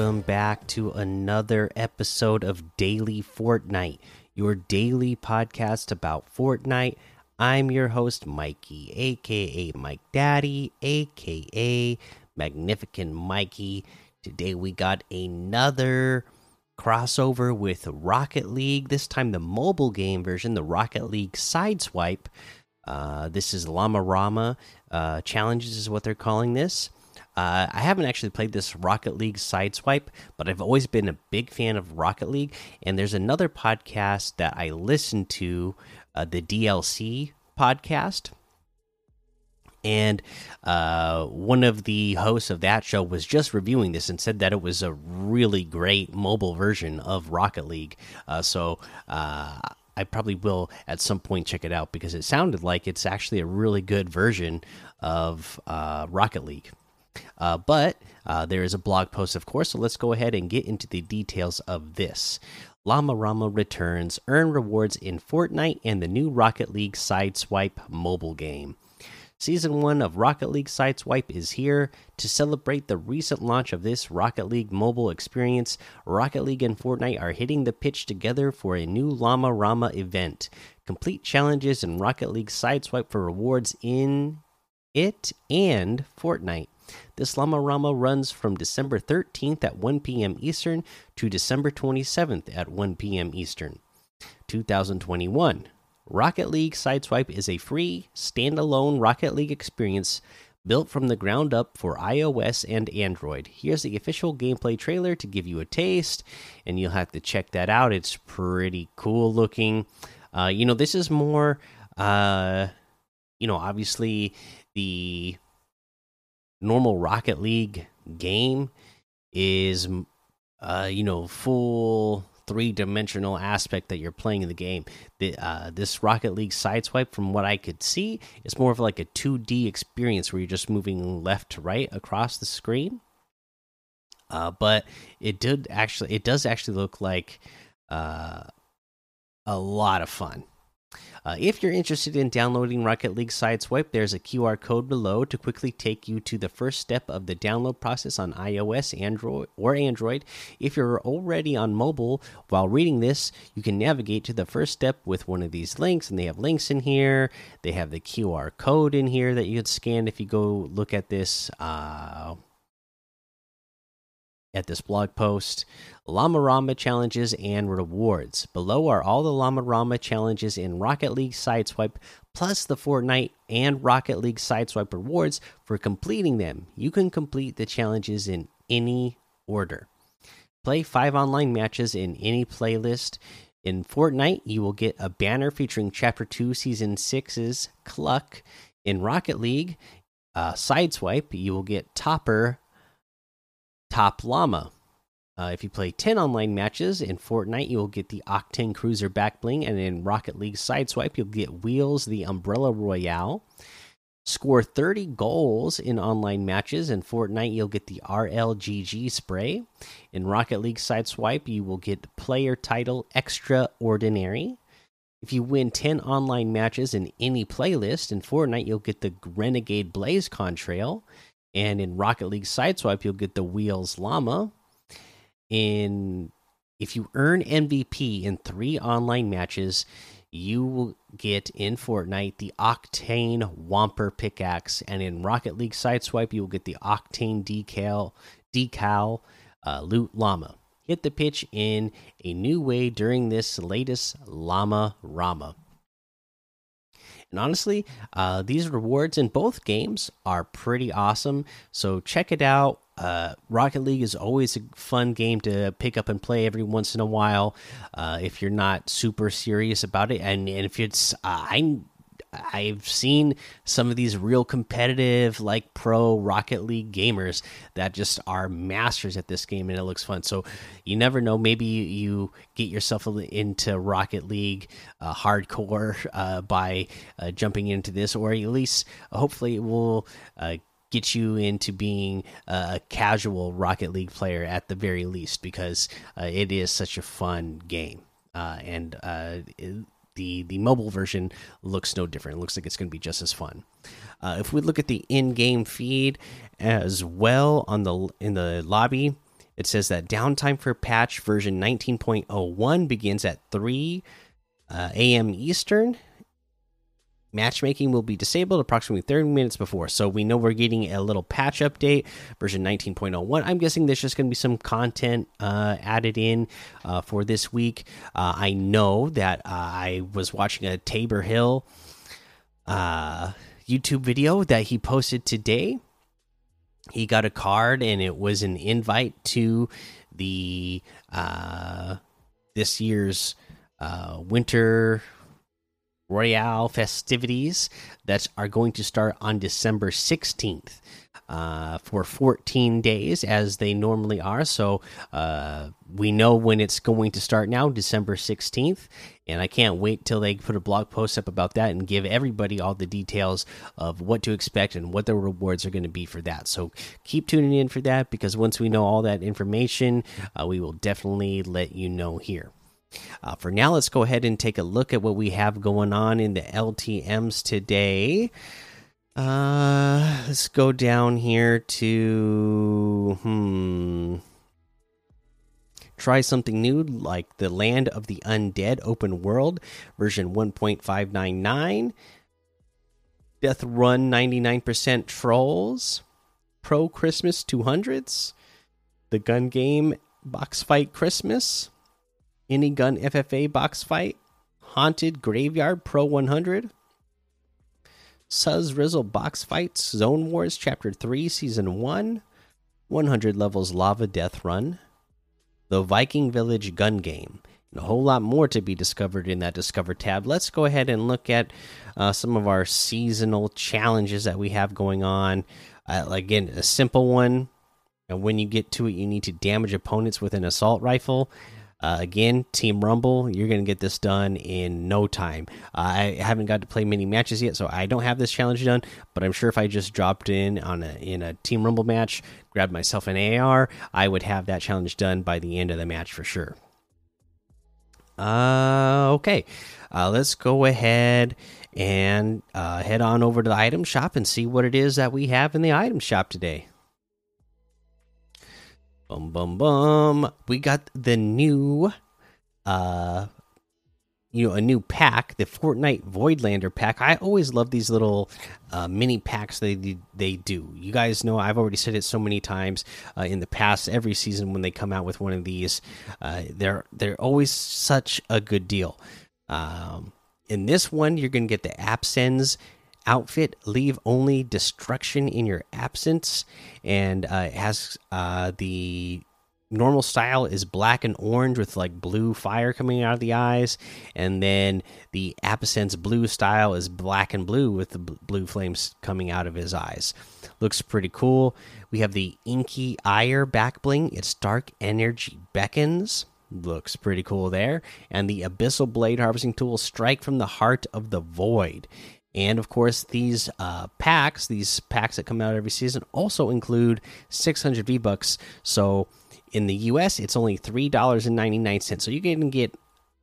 welcome back to another episode of Daily Fortnite, your daily podcast about Fortnite. I'm your host, Mikey, aka Mike Daddy, aka Magnificent Mikey. Today we got another crossover with Rocket League, this time the mobile game version, the Rocket League Sideswipe. Uh, this is Llama Rama uh, challenges, is what they're calling this. Uh, I haven't actually played this Rocket League Sideswipe, but I've always been a big fan of Rocket League. And there's another podcast that I listen to, uh, the DLC podcast. And uh, one of the hosts of that show was just reviewing this and said that it was a really great mobile version of Rocket League. Uh, so uh, I probably will at some point check it out because it sounded like it's actually a really good version of uh, Rocket League. Uh, but uh, there is a blog post, of course, so let's go ahead and get into the details of this. Llama Rama returns, earn rewards in Fortnite and the new Rocket League Sideswipe mobile game. Season 1 of Rocket League Sideswipe is here. To celebrate the recent launch of this Rocket League mobile experience, Rocket League and Fortnite are hitting the pitch together for a new Llama Rama event. Complete challenges in Rocket League Sideswipe for rewards in it and Fortnite. This Llama Rama runs from December 13th at 1 p.m. Eastern to December 27th at 1 p.m. Eastern. 2021. Rocket League Sideswipe is a free, standalone Rocket League experience built from the ground up for iOS and Android. Here's the official gameplay trailer to give you a taste, and you'll have to check that out. It's pretty cool looking. Uh, you know, this is more, uh, you know, obviously the normal Rocket League game is, uh, you know, full three dimensional aspect that you're playing in the game. The, uh, this Rocket League Sideswipe, from what I could see, is more of like a 2D experience where you're just moving left to right across the screen. Uh, but it did actually, it does actually look like uh, a lot of fun. Uh, if you're interested in downloading Rocket League Sideswipe, there's a QR code below to quickly take you to the first step of the download process on iOS, Android, or Android. If you're already on mobile while reading this, you can navigate to the first step with one of these links, and they have links in here. They have the QR code in here that you can scan if you go look at this. Uh, at this blog post Llama Rama challenges and rewards. Below are all the Llama Rama challenges in Rocket League Sideswipe, plus the Fortnite and Rocket League Sideswipe rewards for completing them. You can complete the challenges in any order. Play five online matches in any playlist. In Fortnite, you will get a banner featuring Chapter 2, Season 6's Cluck. In Rocket League, uh, Sideswipe, you will get Topper Top Llama. Uh, if you play 10 online matches in Fortnite, you will get the Octane Cruiser back bling, and in Rocket League Sideswipe, you'll get Wheels the Umbrella Royale. Score 30 goals in online matches in Fortnite, you'll get the RLGG spray. In Rocket League Sideswipe, you will get player title Extraordinary. If you win 10 online matches in any playlist in Fortnite, you'll get the Renegade Blaze Contrail. And in Rocket League Sideswipe, you'll get the Wheels Llama. In if you earn MVP in three online matches, you will get in Fortnite the Octane Womper pickaxe, and in Rocket League Sideswipe, you will get the Octane decal decal uh, loot llama. Hit the pitch in a new way during this latest Llama Rama. And honestly, uh, these rewards in both games are pretty awesome. So check it out. Uh, Rocket League is always a fun game to pick up and play every once in a while. Uh, if you're not super serious about it, and, and if it's, uh, I I've seen some of these real competitive, like pro Rocket League gamers that just are masters at this game, and it looks fun. So you never know. Maybe you get yourself into Rocket League uh, hardcore uh, by uh, jumping into this, or at least hopefully it will uh, get you into being a casual Rocket League player at the very least, because uh, it is such a fun game. Uh, and it, the the mobile version looks no different. It looks like it's going to be just as fun. Uh, if we look at the in-game feed as well on the in the lobby, It says that downtime for patch version 19.01 begins at 3 uh, a.m. Eastern. Matchmaking will be disabled approximately 30 minutes before. So we know we're getting a little patch update, version 19.01. I'm guessing there's just going to be some content uh, added in uh, for this week. Uh, I know that I was watching a Tabor Hill uh, YouTube video that he posted today. He got a card and it was an invite to the uh, this year's uh, winter Royale festivities that are going to start on December 16th uh, for 14 days, as they normally are. So uh, we know when it's going to start now, December 16th. And I can't wait till they put a blog post up about that and give everybody all the details of what to expect and what the rewards are going to be for that. So keep tuning in for that because once we know all that information, uh, we will definitely let you know here. Uh, for now, let's go ahead and take a look at what we have going on in the LTMs today. Uh, let's go down here to hmm. Try something new like the Land of the Undead open world version 1.599. Death Run 99% Trolls. Pro Christmas 200s. The Gun Game Box Fight Christmas any gun FFA box fight, Haunted Graveyard Pro 100, Suz Rizzle box fights, Zone Wars Chapter 3 Season 1, 100 levels Lava Death Run, the Viking Village gun game, and a whole lot more to be discovered in that Discover tab. Let's go ahead and look at uh, some of our seasonal challenges that we have going on. Uh, again, a simple one. And when you get to it, you need to damage opponents with an assault rifle. Uh, again, Team Rumble, you're going to get this done in no time. Uh, I haven't got to play many matches yet, so I don't have this challenge done. But I'm sure if I just dropped in on a in a Team Rumble match, grabbed myself an AR, I would have that challenge done by the end of the match for sure. Uh, okay, uh, let's go ahead and uh, head on over to the item shop and see what it is that we have in the item shop today. Bum bum bum. We got the new uh you know a new pack, the Fortnite Voidlander pack. I always love these little uh, mini packs they they do. You guys know I've already said it so many times uh, in the past. Every season when they come out with one of these, uh, they're they're always such a good deal. Um, in this one, you're gonna get the Absenz outfit leave only destruction in your absence and uh, it has uh, the normal style is black and orange with like blue fire coming out of the eyes and then the absence blue style is black and blue with the blue flames coming out of his eyes. Looks pretty cool. We have the inky ire back bling. It's dark energy beckons. Looks pretty cool there. And the abyssal blade harvesting tool strike from the heart of the void and of course, these uh, packs, these packs that come out every season, also include 600 V bucks. So in the US, it's only three dollars and ninety nine cents. So you can get,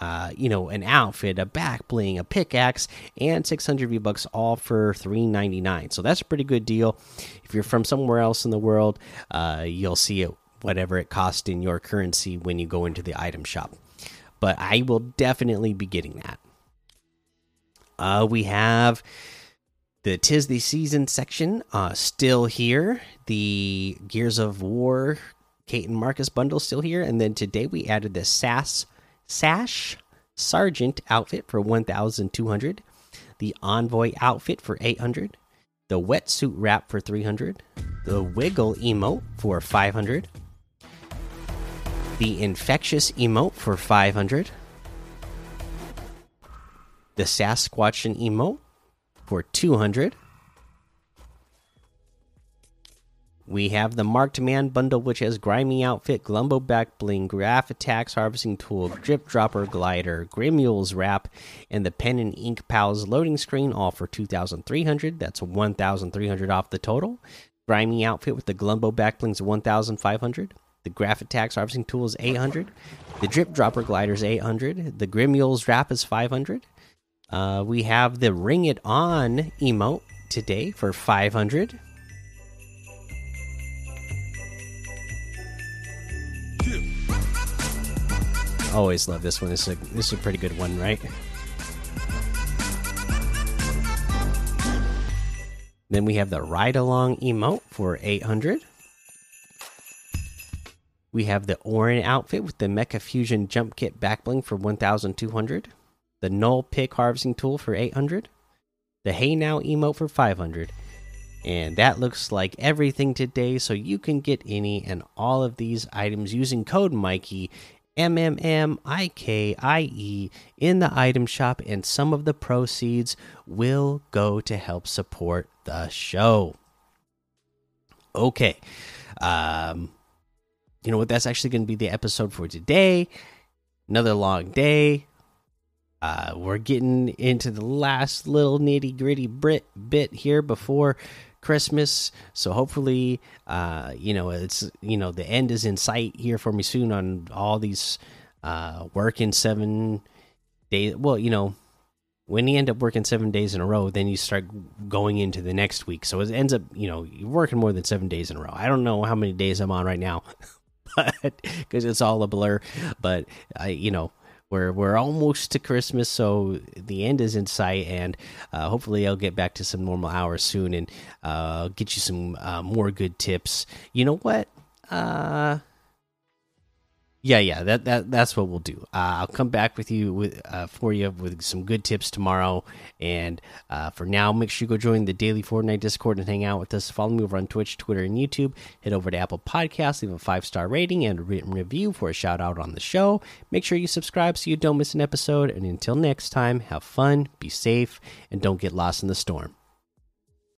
uh, you know, an outfit, a back bling, a pickaxe, and 600 V bucks all for three ninety nine. So that's a pretty good deal. If you're from somewhere else in the world, uh, you'll see it whatever it costs in your currency when you go into the item shop. But I will definitely be getting that. Uh, we have the Tis the Season section uh, still here. The Gears of War Kate and Marcus bundle still here. And then today we added the Sass Sash Sergeant outfit for 1,200. The Envoy outfit for 800. The Wetsuit wrap for 300. The Wiggle emote for 500. The Infectious emote for 500 the Sasquatch emote for 200. We have the Marked Man bundle, which has Grimey Outfit, Glumbo Back Bling, Graph Attacks Harvesting Tool, Drip Dropper Glider, Grimule's Wrap, and the Pen and Ink Pals loading screen, all for 2,300. That's 1,300 off the total. Grimey Outfit with the Glumbo Back Blings, 1,500. The Graph Attacks Harvesting Tool is 800. The Drip Dropper Glider is 800. The Grimule's Wrap is 500. Uh, we have the Ring It On emote today for 500. always love this one. This is a, this is a pretty good one, right? Then we have the ride along emote for 800. We have the Orin outfit with the Mecha Fusion Jump Kit backbling for 1200. The Null Pick Harvesting Tool for 800. The Hey Now emote for 500. And that looks like everything today. So you can get any and all of these items using code Mikey M M M I K I E in the item shop, and some of the proceeds will go to help support the show. Okay. Um, you know what? That's actually going to be the episode for today. Another long day. Uh, we're getting into the last little nitty gritty bit bit here before Christmas. So hopefully, uh, you know, it's you know the end is in sight here for me soon on all these uh, working seven days. Well, you know, when you end up working seven days in a row, then you start going into the next week. So it ends up, you know, you're working more than seven days in a row. I don't know how many days I'm on right now, but because it's all a blur. But I, you know we're we're almost to Christmas, so the end is in sight, and uh, hopefully I'll get back to some normal hours soon and uh, get you some uh, more good tips. You know what? Uh, yeah, yeah, that that that's what we'll do. Uh, I'll come back with you with uh, for you with some good tips tomorrow. And uh, for now, make sure you go join the daily Fortnite Discord and hang out with us. Follow me over on Twitch, Twitter, and YouTube. Head over to Apple Podcasts, leave a five star rating and a written review for a shout out on the show. Make sure you subscribe so you don't miss an episode. And until next time, have fun, be safe, and don't get lost in the storm.